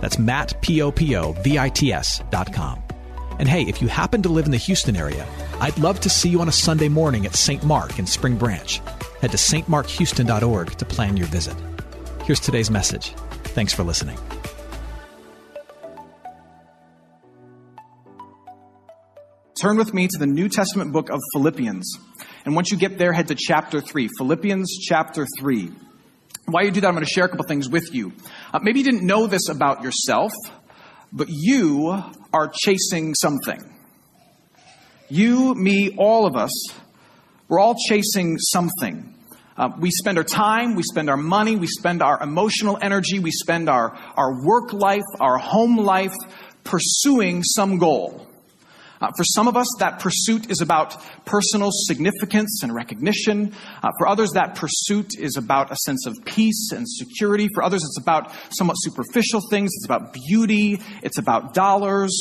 That's Matt, P-O-P-O-V-I-T-S dot com. And hey, if you happen to live in the Houston area, I'd love to see you on a Sunday morning at St. Mark in Spring Branch. Head to stmarkhouston.org to plan your visit. Here's today's message. Thanks for listening. Turn with me to the New Testament book of Philippians. And once you get there, head to chapter 3. Philippians chapter 3. While you do that, I'm going to share a couple things with you. Uh, maybe you didn't know this about yourself, but you are chasing something. You, me, all of us, we're all chasing something. Uh, we spend our time, we spend our money, we spend our emotional energy, we spend our, our work life, our home life pursuing some goal. Uh, for some of us, that pursuit is about personal significance and recognition. Uh, for others, that pursuit is about a sense of peace and security. For others, it's about somewhat superficial things. It's about beauty. It's about dollars.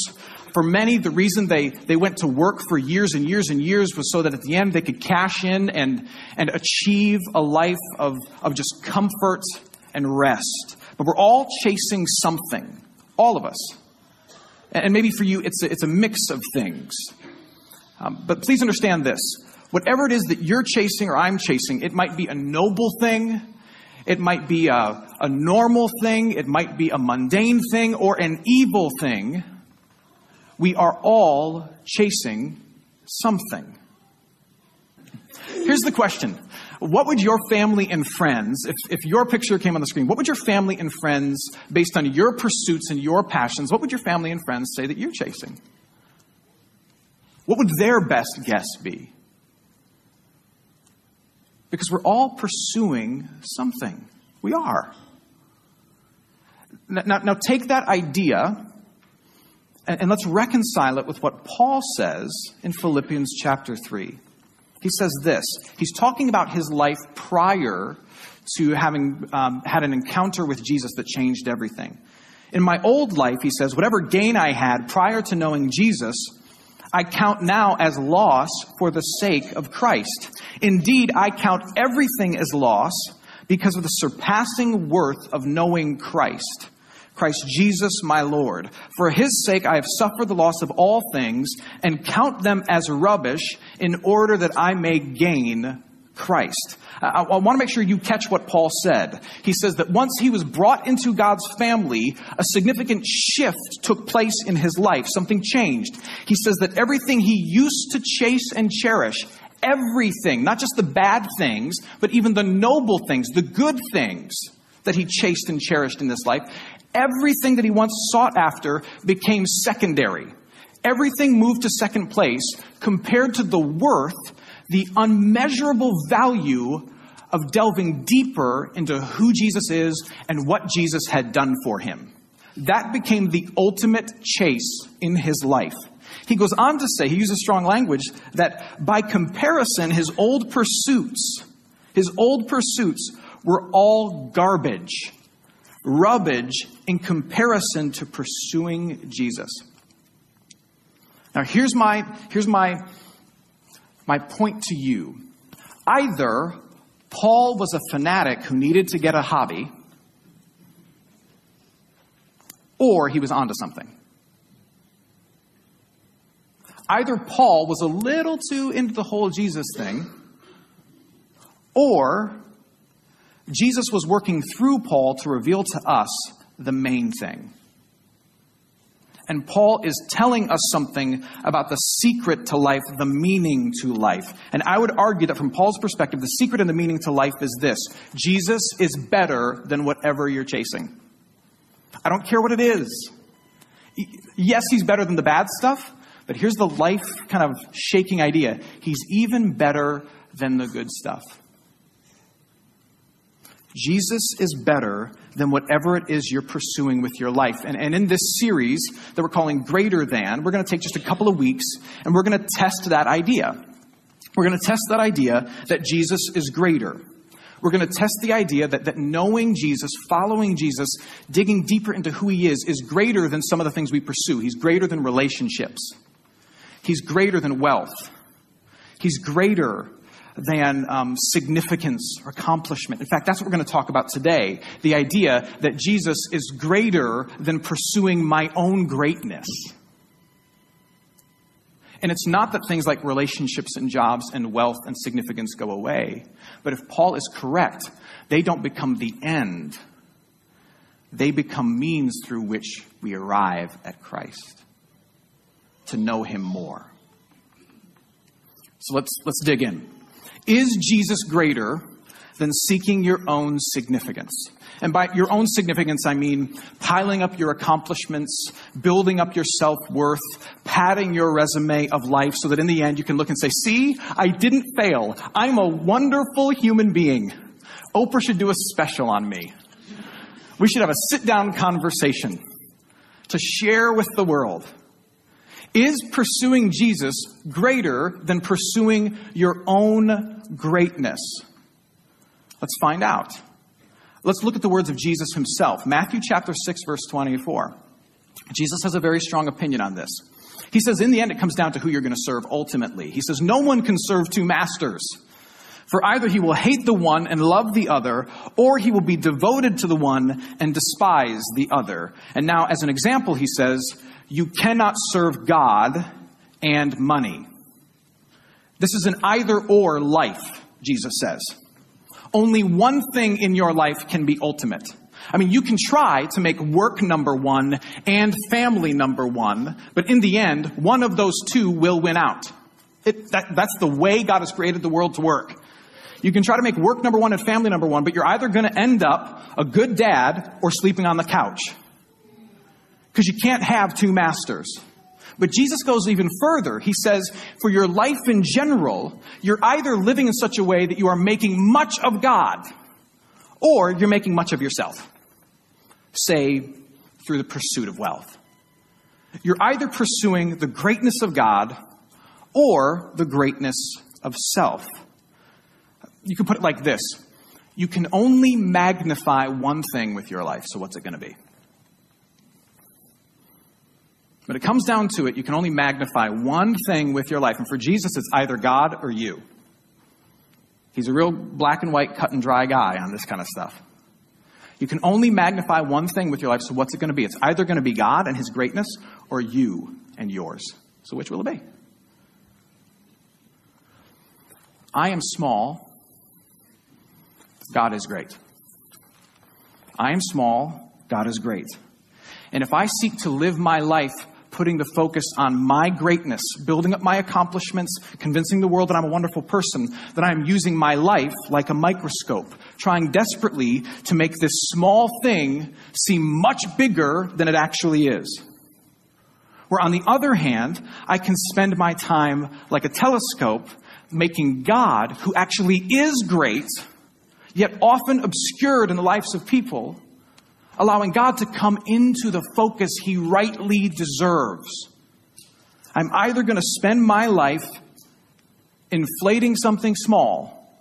For many, the reason they, they went to work for years and years and years was so that at the end they could cash in and, and achieve a life of, of just comfort and rest. But we're all chasing something. All of us. And maybe for you, it's a, it's a mix of things. Um, but please understand this. Whatever it is that you're chasing or I'm chasing, it might be a noble thing, it might be a, a normal thing, it might be a mundane thing, or an evil thing. We are all chasing something. Here's the question what would your family and friends, if, if your picture came on the screen, what would your family and friends, based on your pursuits and your passions, what would your family and friends say that you're chasing? What would their best guess be? Because we're all pursuing something. We are. Now, now take that idea and, and let's reconcile it with what Paul says in Philippians chapter 3. He says this He's talking about his life prior to having um, had an encounter with Jesus that changed everything. In my old life, he says, whatever gain I had prior to knowing Jesus, I count now as loss for the sake of Christ. Indeed, I count everything as loss because of the surpassing worth of knowing Christ Christ Jesus my Lord. For his sake I have suffered the loss of all things and count them as rubbish in order that I may gain Christ. I, want to make sure you catch what Paul said. He says that once he was brought into God's family, a significant shift took place in his life. Something changed. He says that everything he used to chase and cherish, everything, not just the bad things, but even the noble things, the good things that he chased and cherished in this life, everything that he once sought after became secondary. Everything moved to second place compared to the worth, the unmeasurable value of delving deeper into who Jesus is and what Jesus had done for him. That became the ultimate chase in his life. He goes on to say, he uses strong language, that by comparison, his old pursuits, his old pursuits were all garbage rubbish in comparison to pursuing Jesus. Now, here's my, here's my, my point to you. Either Paul was a fanatic who needed to get a hobby, or he was onto something. Either Paul was a little too into the whole Jesus thing, or Jesus was working through Paul to reveal to us the main thing. And Paul is telling us something about the secret to life, the meaning to life. And I would argue that from Paul's perspective, the secret and the meaning to life is this Jesus is better than whatever you're chasing. I don't care what it is. Yes, he's better than the bad stuff, but here's the life kind of shaking idea he's even better than the good stuff. Jesus is better than whatever it is you're pursuing with your life. And, and in this series that we're calling Greater Than, we're going to take just a couple of weeks and we're going to test that idea. We're going to test that idea that Jesus is greater. We're going to test the idea that, that knowing Jesus, following Jesus, digging deeper into who he is, is greater than some of the things we pursue. He's greater than relationships. He's greater than wealth. He's greater than um, significance or accomplishment. In fact, that's what we're going to talk about today the idea that Jesus is greater than pursuing my own greatness. And it's not that things like relationships and jobs and wealth and significance go away, but if Paul is correct, they don't become the end. They become means through which we arrive at Christ to know him more. So let's, let's dig in. Is Jesus greater than seeking your own significance? And by your own significance, I mean piling up your accomplishments, building up your self worth, padding your resume of life so that in the end you can look and say, See, I didn't fail. I'm a wonderful human being. Oprah should do a special on me. We should have a sit down conversation to share with the world. Is pursuing Jesus greater than pursuing your own greatness? Let's find out. Let's look at the words of Jesus himself. Matthew chapter 6 verse 24. Jesus has a very strong opinion on this. He says, in the end, it comes down to who you're going to serve ultimately. He says, no one can serve two masters. For either he will hate the one and love the other, or he will be devoted to the one and despise the other. And now, as an example, he says, you cannot serve God and money. This is an either or life, Jesus says. Only one thing in your life can be ultimate. I mean, you can try to make work number one and family number one, but in the end, one of those two will win out. It, that, that's the way God has created the world to work. You can try to make work number one and family number one, but you're either going to end up a good dad or sleeping on the couch. Because you can't have two masters. But Jesus goes even further. He says, for your life in general, you're either living in such a way that you are making much of God, or you're making much of yourself. Say, through the pursuit of wealth. You're either pursuing the greatness of God or the greatness of self. You can put it like this you can only magnify one thing with your life, so what's it going to be? When it comes down to it, you can only magnify one thing with your life. And for Jesus, it's either God or you. He's a real black and white, cut and dry guy on this kind of stuff. You can only magnify one thing with your life, so what's it going to be? It's either going to be God and His greatness or you and yours. So which will it be? I am small, God is great. I am small, God is great. And if I seek to live my life putting the focus on my greatness, building up my accomplishments, convincing the world that I'm a wonderful person, that I'm using my life like a microscope, trying desperately to make this small thing seem much bigger than it actually is. Where on the other hand, I can spend my time like a telescope, making God, who actually is great, yet often obscured in the lives of people, allowing God to come into the focus he rightly deserves. I'm either going to spend my life inflating something small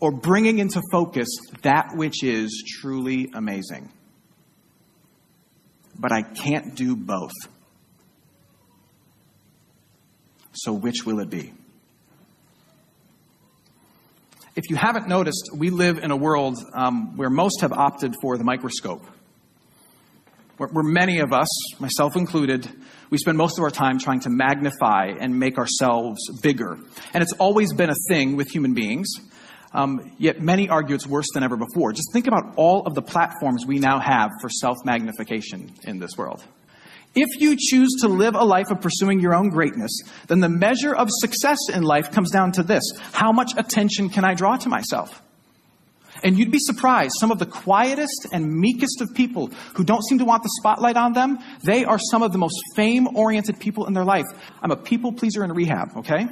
or bringing into focus that which is truly amazing. But I can't do both. So, which will it be? If you haven't noticed, we live in a world um, where most have opted for the microscope. Where, where many of us, myself included, we spend most of our time trying to magnify and make ourselves bigger. And it's always been a thing with human beings. Um, yet many argue it's worse than ever before. Just think about all of the platforms we now have for self magnification in this world. If you choose to live a life of pursuing your own greatness, then the measure of success in life comes down to this how much attention can I draw to myself? And you'd be surprised, some of the quietest and meekest of people who don't seem to want the spotlight on them, they are some of the most fame oriented people in their life. I'm a people pleaser in rehab, okay?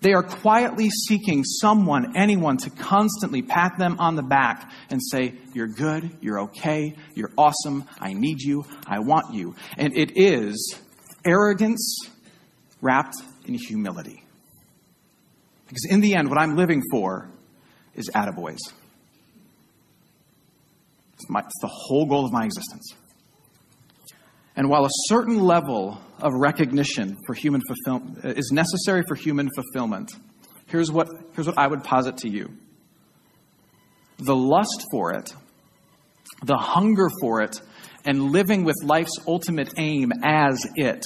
They are quietly seeking someone, anyone, to constantly pat them on the back and say, You're good, you're okay, you're awesome, I need you, I want you. And it is arrogance wrapped in humility. Because in the end, what I'm living for is attaboys. It's, my, it's the whole goal of my existence. And while a certain level of recognition for human fulfillment is necessary for human fulfillment, here's what, here's what I would posit to you. The lust for it, the hunger for it, and living with life's ultimate aim as it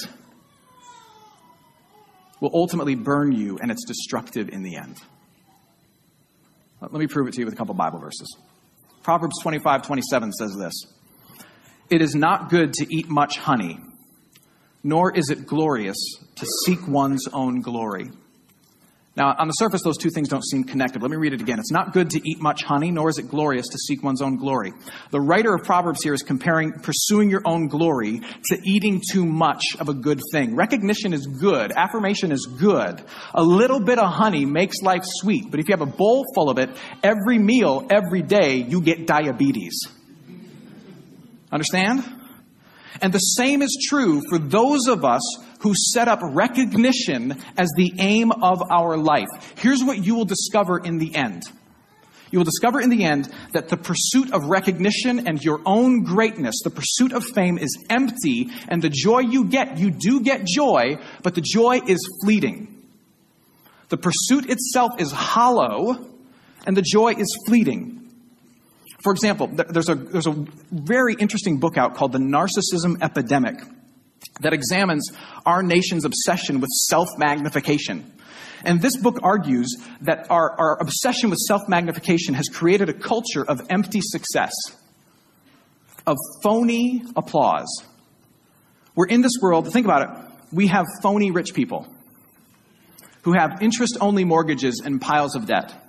will ultimately burn you and it's destructive in the end. Let me prove it to you with a couple Bible verses. Proverbs 25 27 says this It is not good to eat much honey, nor is it glorious to seek one's own glory. Now, on the surface, those two things don't seem connected. Let me read it again. It's not good to eat much honey, nor is it glorious to seek one's own glory. The writer of Proverbs here is comparing pursuing your own glory to eating too much of a good thing. Recognition is good. Affirmation is good. A little bit of honey makes life sweet, but if you have a bowl full of it every meal, every day, you get diabetes. Understand? And the same is true for those of us who set up recognition as the aim of our life. Here's what you will discover in the end. You will discover in the end that the pursuit of recognition and your own greatness, the pursuit of fame is empty, and the joy you get, you do get joy, but the joy is fleeting. The pursuit itself is hollow, and the joy is fleeting. For example, there's a, there's a very interesting book out called The Narcissism Epidemic that examines our nation's obsession with self magnification. And this book argues that our, our obsession with self magnification has created a culture of empty success, of phony applause. We're in this world, think about it, we have phony rich people who have interest only mortgages and piles of debt.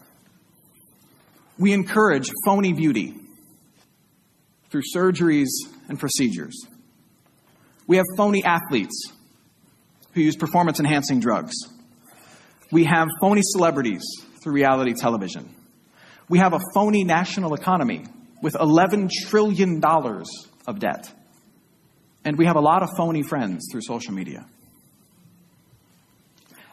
We encourage phony beauty through surgeries and procedures. We have phony athletes who use performance enhancing drugs. We have phony celebrities through reality television. We have a phony national economy with $11 trillion of debt. And we have a lot of phony friends through social media.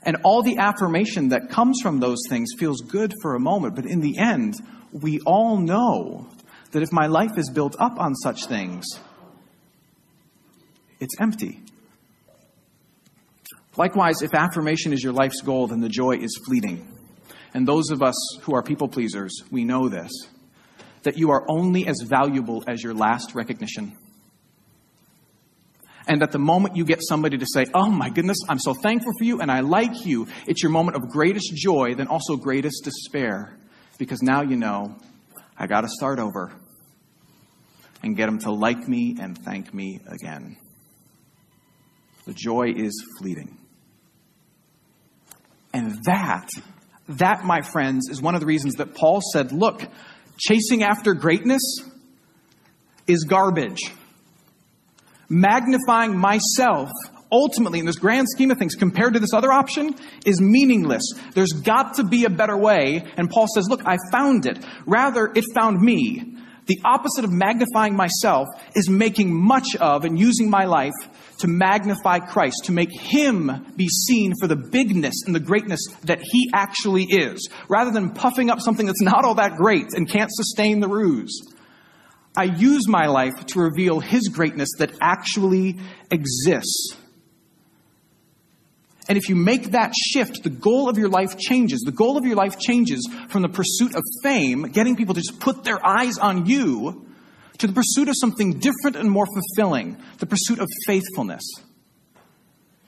And all the affirmation that comes from those things feels good for a moment, but in the end, we all know that if my life is built up on such things, it's empty. Likewise, if affirmation is your life's goal, then the joy is fleeting. And those of us who are people pleasers, we know this that you are only as valuable as your last recognition. And at the moment you get somebody to say, Oh my goodness, I'm so thankful for you and I like you, it's your moment of greatest joy, then also greatest despair. Because now you know, I got to start over and get them to like me and thank me again. The joy is fleeting. And that, that, my friends, is one of the reasons that Paul said, look, chasing after greatness is garbage. Magnifying myself, ultimately, in this grand scheme of things, compared to this other option, is meaningless. There's got to be a better way. And Paul says, look, I found it. Rather, it found me. The opposite of magnifying myself is making much of and using my life to magnify Christ, to make him be seen for the bigness and the greatness that he actually is, rather than puffing up something that's not all that great and can't sustain the ruse. I use my life to reveal his greatness that actually exists. And if you make that shift, the goal of your life changes. The goal of your life changes from the pursuit of fame, getting people to just put their eyes on you, to the pursuit of something different and more fulfilling, the pursuit of faithfulness.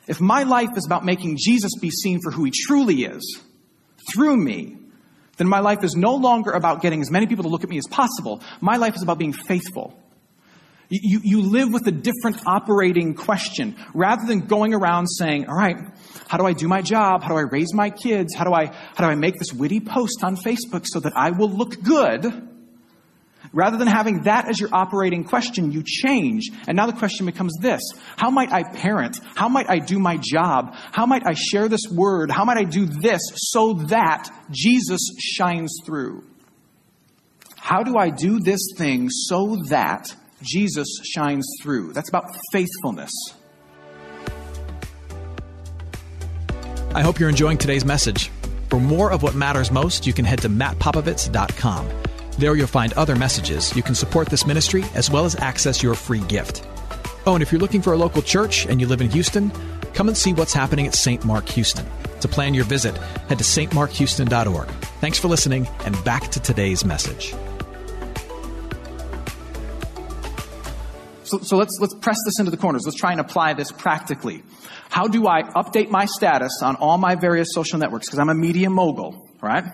If my life is about making Jesus be seen for who he truly is, through me, then my life is no longer about getting as many people to look at me as possible. My life is about being faithful. You, you live with a different operating question rather than going around saying, all right, how do I do my job? How do I raise my kids? How do I, how do I make this witty post on Facebook so that I will look good? Rather than having that as your operating question, you change. And now the question becomes this How might I parent? How might I do my job? How might I share this word? How might I do this so that Jesus shines through? How do I do this thing so that Jesus shines through? That's about faithfulness. I hope you're enjoying today's message. For more of what matters most, you can head to mattpopovits.com. There you'll find other messages. You can support this ministry as well as access your free gift. Oh, and if you're looking for a local church and you live in Houston, come and see what's happening at St. Mark Houston. To plan your visit, head to stmarkhouston.org. Thanks for listening, and back to today's message. So, so let's, let's press this into the corners. Let's try and apply this practically. How do I update my status on all my various social networks? Because I'm a media mogul, right?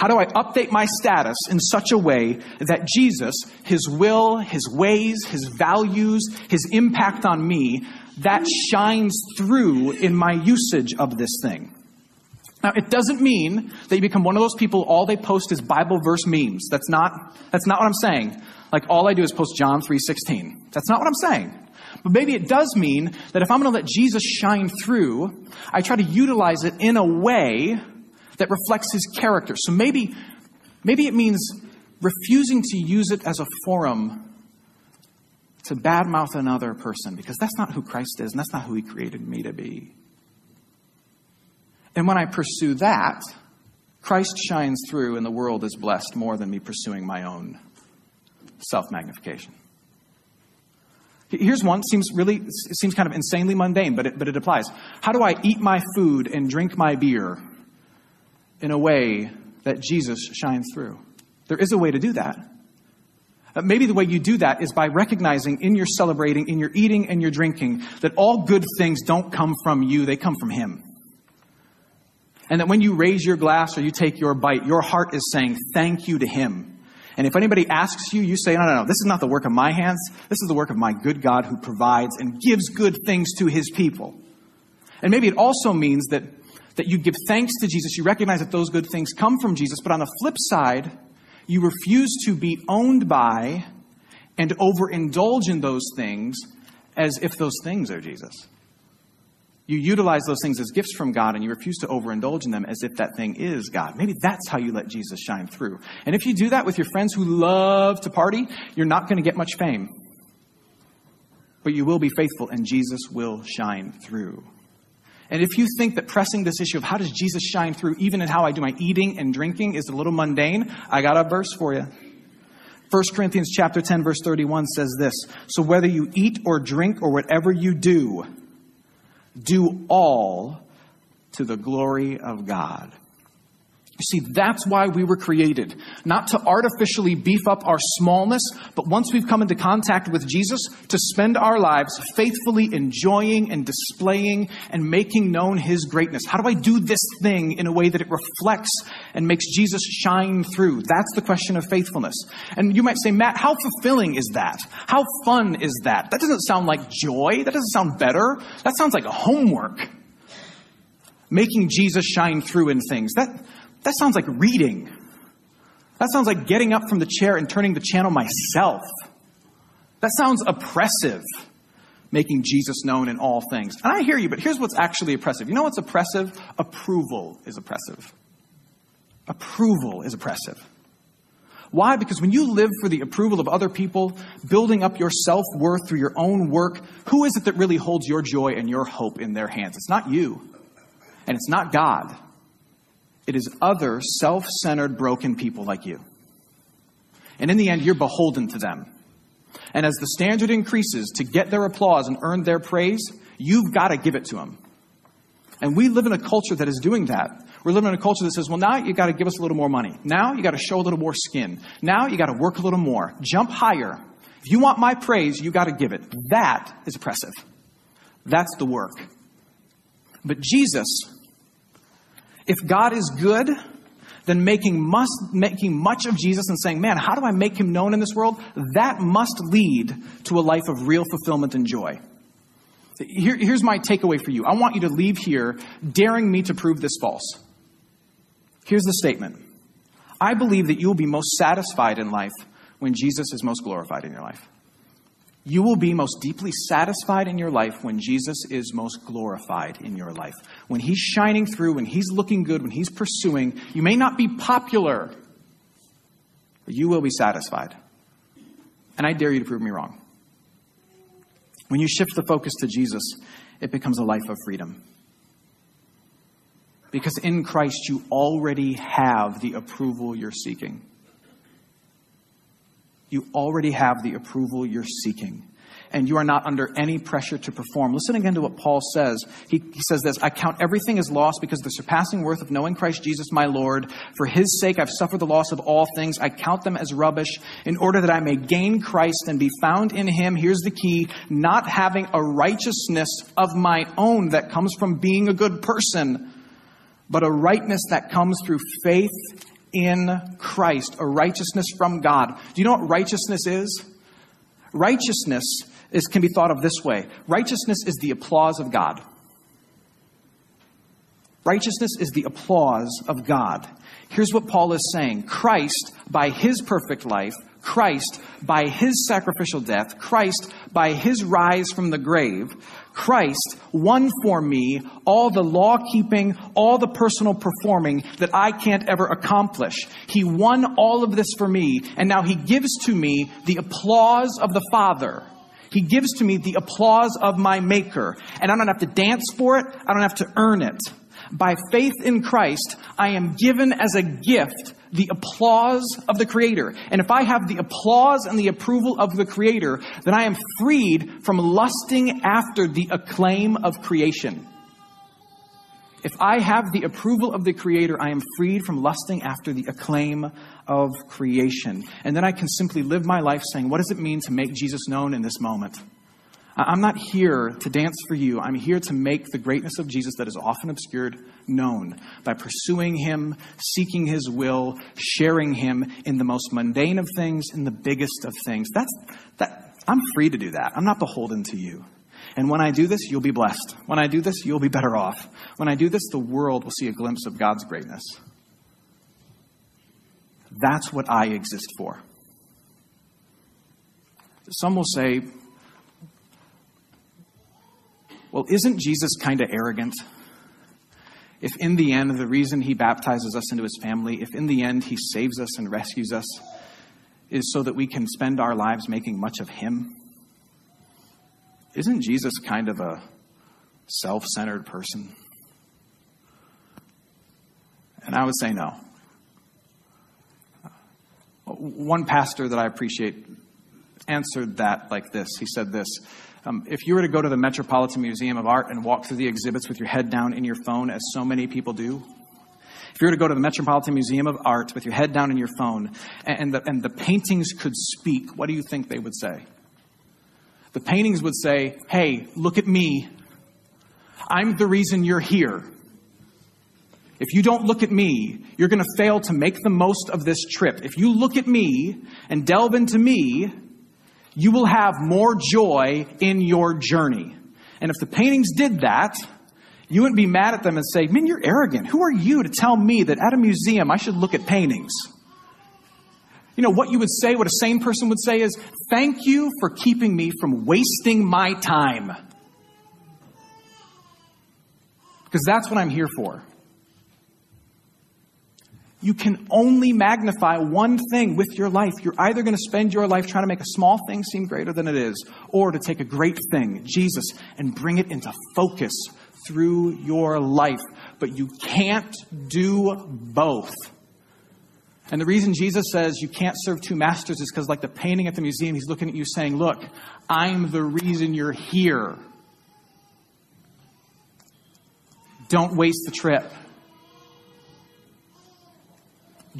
How do I update my status in such a way that Jesus, His will, His ways, His values, His impact on me, that shines through in my usage of this thing? Now, it doesn't mean that you become one of those people, all they post is Bible verse memes. That's not, that's not what I'm saying. Like, all I do is post John 3.16. That's not what I'm saying. But maybe it does mean that if I'm going to let Jesus shine through, I try to utilize it in a way that reflects his character. So maybe, maybe it means refusing to use it as a forum to badmouth another person because that's not who Christ is and that's not who he created me to be. And when I pursue that, Christ shines through and the world is blessed more than me pursuing my own self magnification. Here's one seems really seems kind of insanely mundane, but it, but it applies. How do I eat my food and drink my beer in a way that Jesus shines through. There is a way to do that. Uh, maybe the way you do that is by recognizing in your celebrating, in your eating and your drinking, that all good things don't come from you, they come from Him. And that when you raise your glass or you take your bite, your heart is saying thank you to Him. And if anybody asks you, you say, no, no, no, this is not the work of my hands. This is the work of my good God who provides and gives good things to His people. And maybe it also means that that you give thanks to Jesus, you recognize that those good things come from Jesus, but on the flip side, you refuse to be owned by and overindulge in those things as if those things are Jesus. You utilize those things as gifts from God and you refuse to overindulge in them as if that thing is God. Maybe that's how you let Jesus shine through. And if you do that with your friends who love to party, you're not going to get much fame. But you will be faithful and Jesus will shine through. And if you think that pressing this issue of how does Jesus shine through even in how I do my eating and drinking is a little mundane, I got a verse for you. 1 Corinthians chapter 10 verse 31 says this, so whether you eat or drink or whatever you do, do all to the glory of God. You see, that's why we were created. Not to artificially beef up our smallness, but once we've come into contact with Jesus, to spend our lives faithfully enjoying and displaying and making known His greatness. How do I do this thing in a way that it reflects and makes Jesus shine through? That's the question of faithfulness. And you might say, Matt, how fulfilling is that? How fun is that? That doesn't sound like joy. That doesn't sound better. That sounds like a homework. Making Jesus shine through in things. That, that sounds like reading. That sounds like getting up from the chair and turning the channel myself. That sounds oppressive, making Jesus known in all things. And I hear you, but here's what's actually oppressive. You know what's oppressive? Approval is oppressive. Approval is oppressive. Why? Because when you live for the approval of other people, building up your self worth through your own work, who is it that really holds your joy and your hope in their hands? It's not you, and it's not God. It is other self centered, broken people like you. And in the end, you're beholden to them. And as the standard increases to get their applause and earn their praise, you've got to give it to them. And we live in a culture that is doing that. We're living in a culture that says, well, now you got to give us a little more money. Now you got to show a little more skin. Now you got to work a little more. Jump higher. If you want my praise, you got to give it. That is oppressive. That's the work. But Jesus if God is good, then making, must, making much of Jesus and saying, man, how do I make him known in this world? That must lead to a life of real fulfillment and joy. Here, here's my takeaway for you. I want you to leave here daring me to prove this false. Here's the statement I believe that you will be most satisfied in life when Jesus is most glorified in your life. You will be most deeply satisfied in your life when Jesus is most glorified in your life. When he's shining through, when he's looking good, when he's pursuing, you may not be popular, but you will be satisfied. And I dare you to prove me wrong. When you shift the focus to Jesus, it becomes a life of freedom. Because in Christ, you already have the approval you're seeking you already have the approval you're seeking. And you are not under any pressure to perform. Listen again to what Paul says. He, he, says this I count everything as loss because of the surpassing worth of knowing Christ Jesus my Lord. For his sake I've suffered the loss of all things. I count them as rubbish in order that I may gain Christ and be found in him. Here's the key not having a righteousness of my own that comes from being a good person, but a rightness that comes through faith in Christ, a righteousness from God. Do you know what righteousness is? Righteousness is, can be thought of this way righteousness is the applause of God. Righteousness is the applause of God. Here's what Paul is saying Christ, by his perfect life, Christ, by his sacrificial death, Christ, by his rise from the grave, Christ won for me all the law keeping, all the personal performing that I can't ever accomplish. He won all of this for me, and now He gives to me the applause of the Father. He gives to me the applause of my Maker, and I don't have to dance for it, I don't have to earn it. By faith in Christ, I am given as a gift the applause of the Creator. And if I have the applause and the approval of the Creator, then I am freed from lusting after the acclaim of creation. If I have the approval of the Creator, I am freed from lusting after the acclaim of creation. And then I can simply live my life saying, What does it mean to make Jesus known in this moment? I'm not here to dance for you. I'm here to make the greatness of Jesus that is often obscured known by pursuing Him, seeking His will, sharing Him in the most mundane of things, in the biggest of things. That's, that, I'm free to do that. I'm not beholden to you. And when I do this, you'll be blessed. When I do this, you'll be better off. When I do this, the world will see a glimpse of God's greatness. That's what I exist for. Some will say, well, isn't Jesus kind of arrogant? If in the end, the reason he baptizes us into his family, if in the end he saves us and rescues us, is so that we can spend our lives making much of him, isn't Jesus kind of a self centered person? And I would say no. One pastor that I appreciate answered that like this. He said this um, if you were to go to the Metropolitan Museum of Art and walk through the exhibits with your head down in your phone, as so many people do, if you were to go to the Metropolitan Museum of Art with your head down in your phone and the, and the paintings could speak, what do you think they would say? The paintings would say, Hey, look at me. I'm the reason you're here. If you don't look at me, you're going to fail to make the most of this trip. If you look at me and delve into me, you will have more joy in your journey. And if the paintings did that, you wouldn't be mad at them and say, Man, you're arrogant. Who are you to tell me that at a museum I should look at paintings? You know, what you would say, what a sane person would say is, Thank you for keeping me from wasting my time. Because that's what I'm here for you can only magnify one thing with your life. You're either going to spend your life trying to make a small thing seem greater than it is, or to take a great thing, Jesus, and bring it into focus through your life. But you can't do both. And the reason Jesus says you can't serve two masters is because, like the painting at the museum, he's looking at you saying, Look, I'm the reason you're here. Don't waste the trip.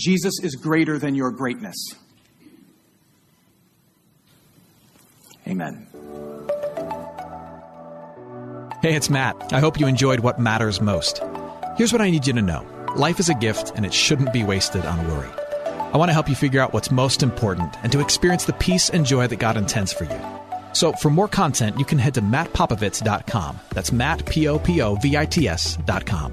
Jesus is greater than your greatness. Amen. Hey, it's Matt. I hope you enjoyed what matters most. Here's what I need you to know life is a gift, and it shouldn't be wasted on worry. I want to help you figure out what's most important and to experience the peace and joy that God intends for you. So, for more content, you can head to mattpopovits.com. That's Matt, P O P O V I T S.com.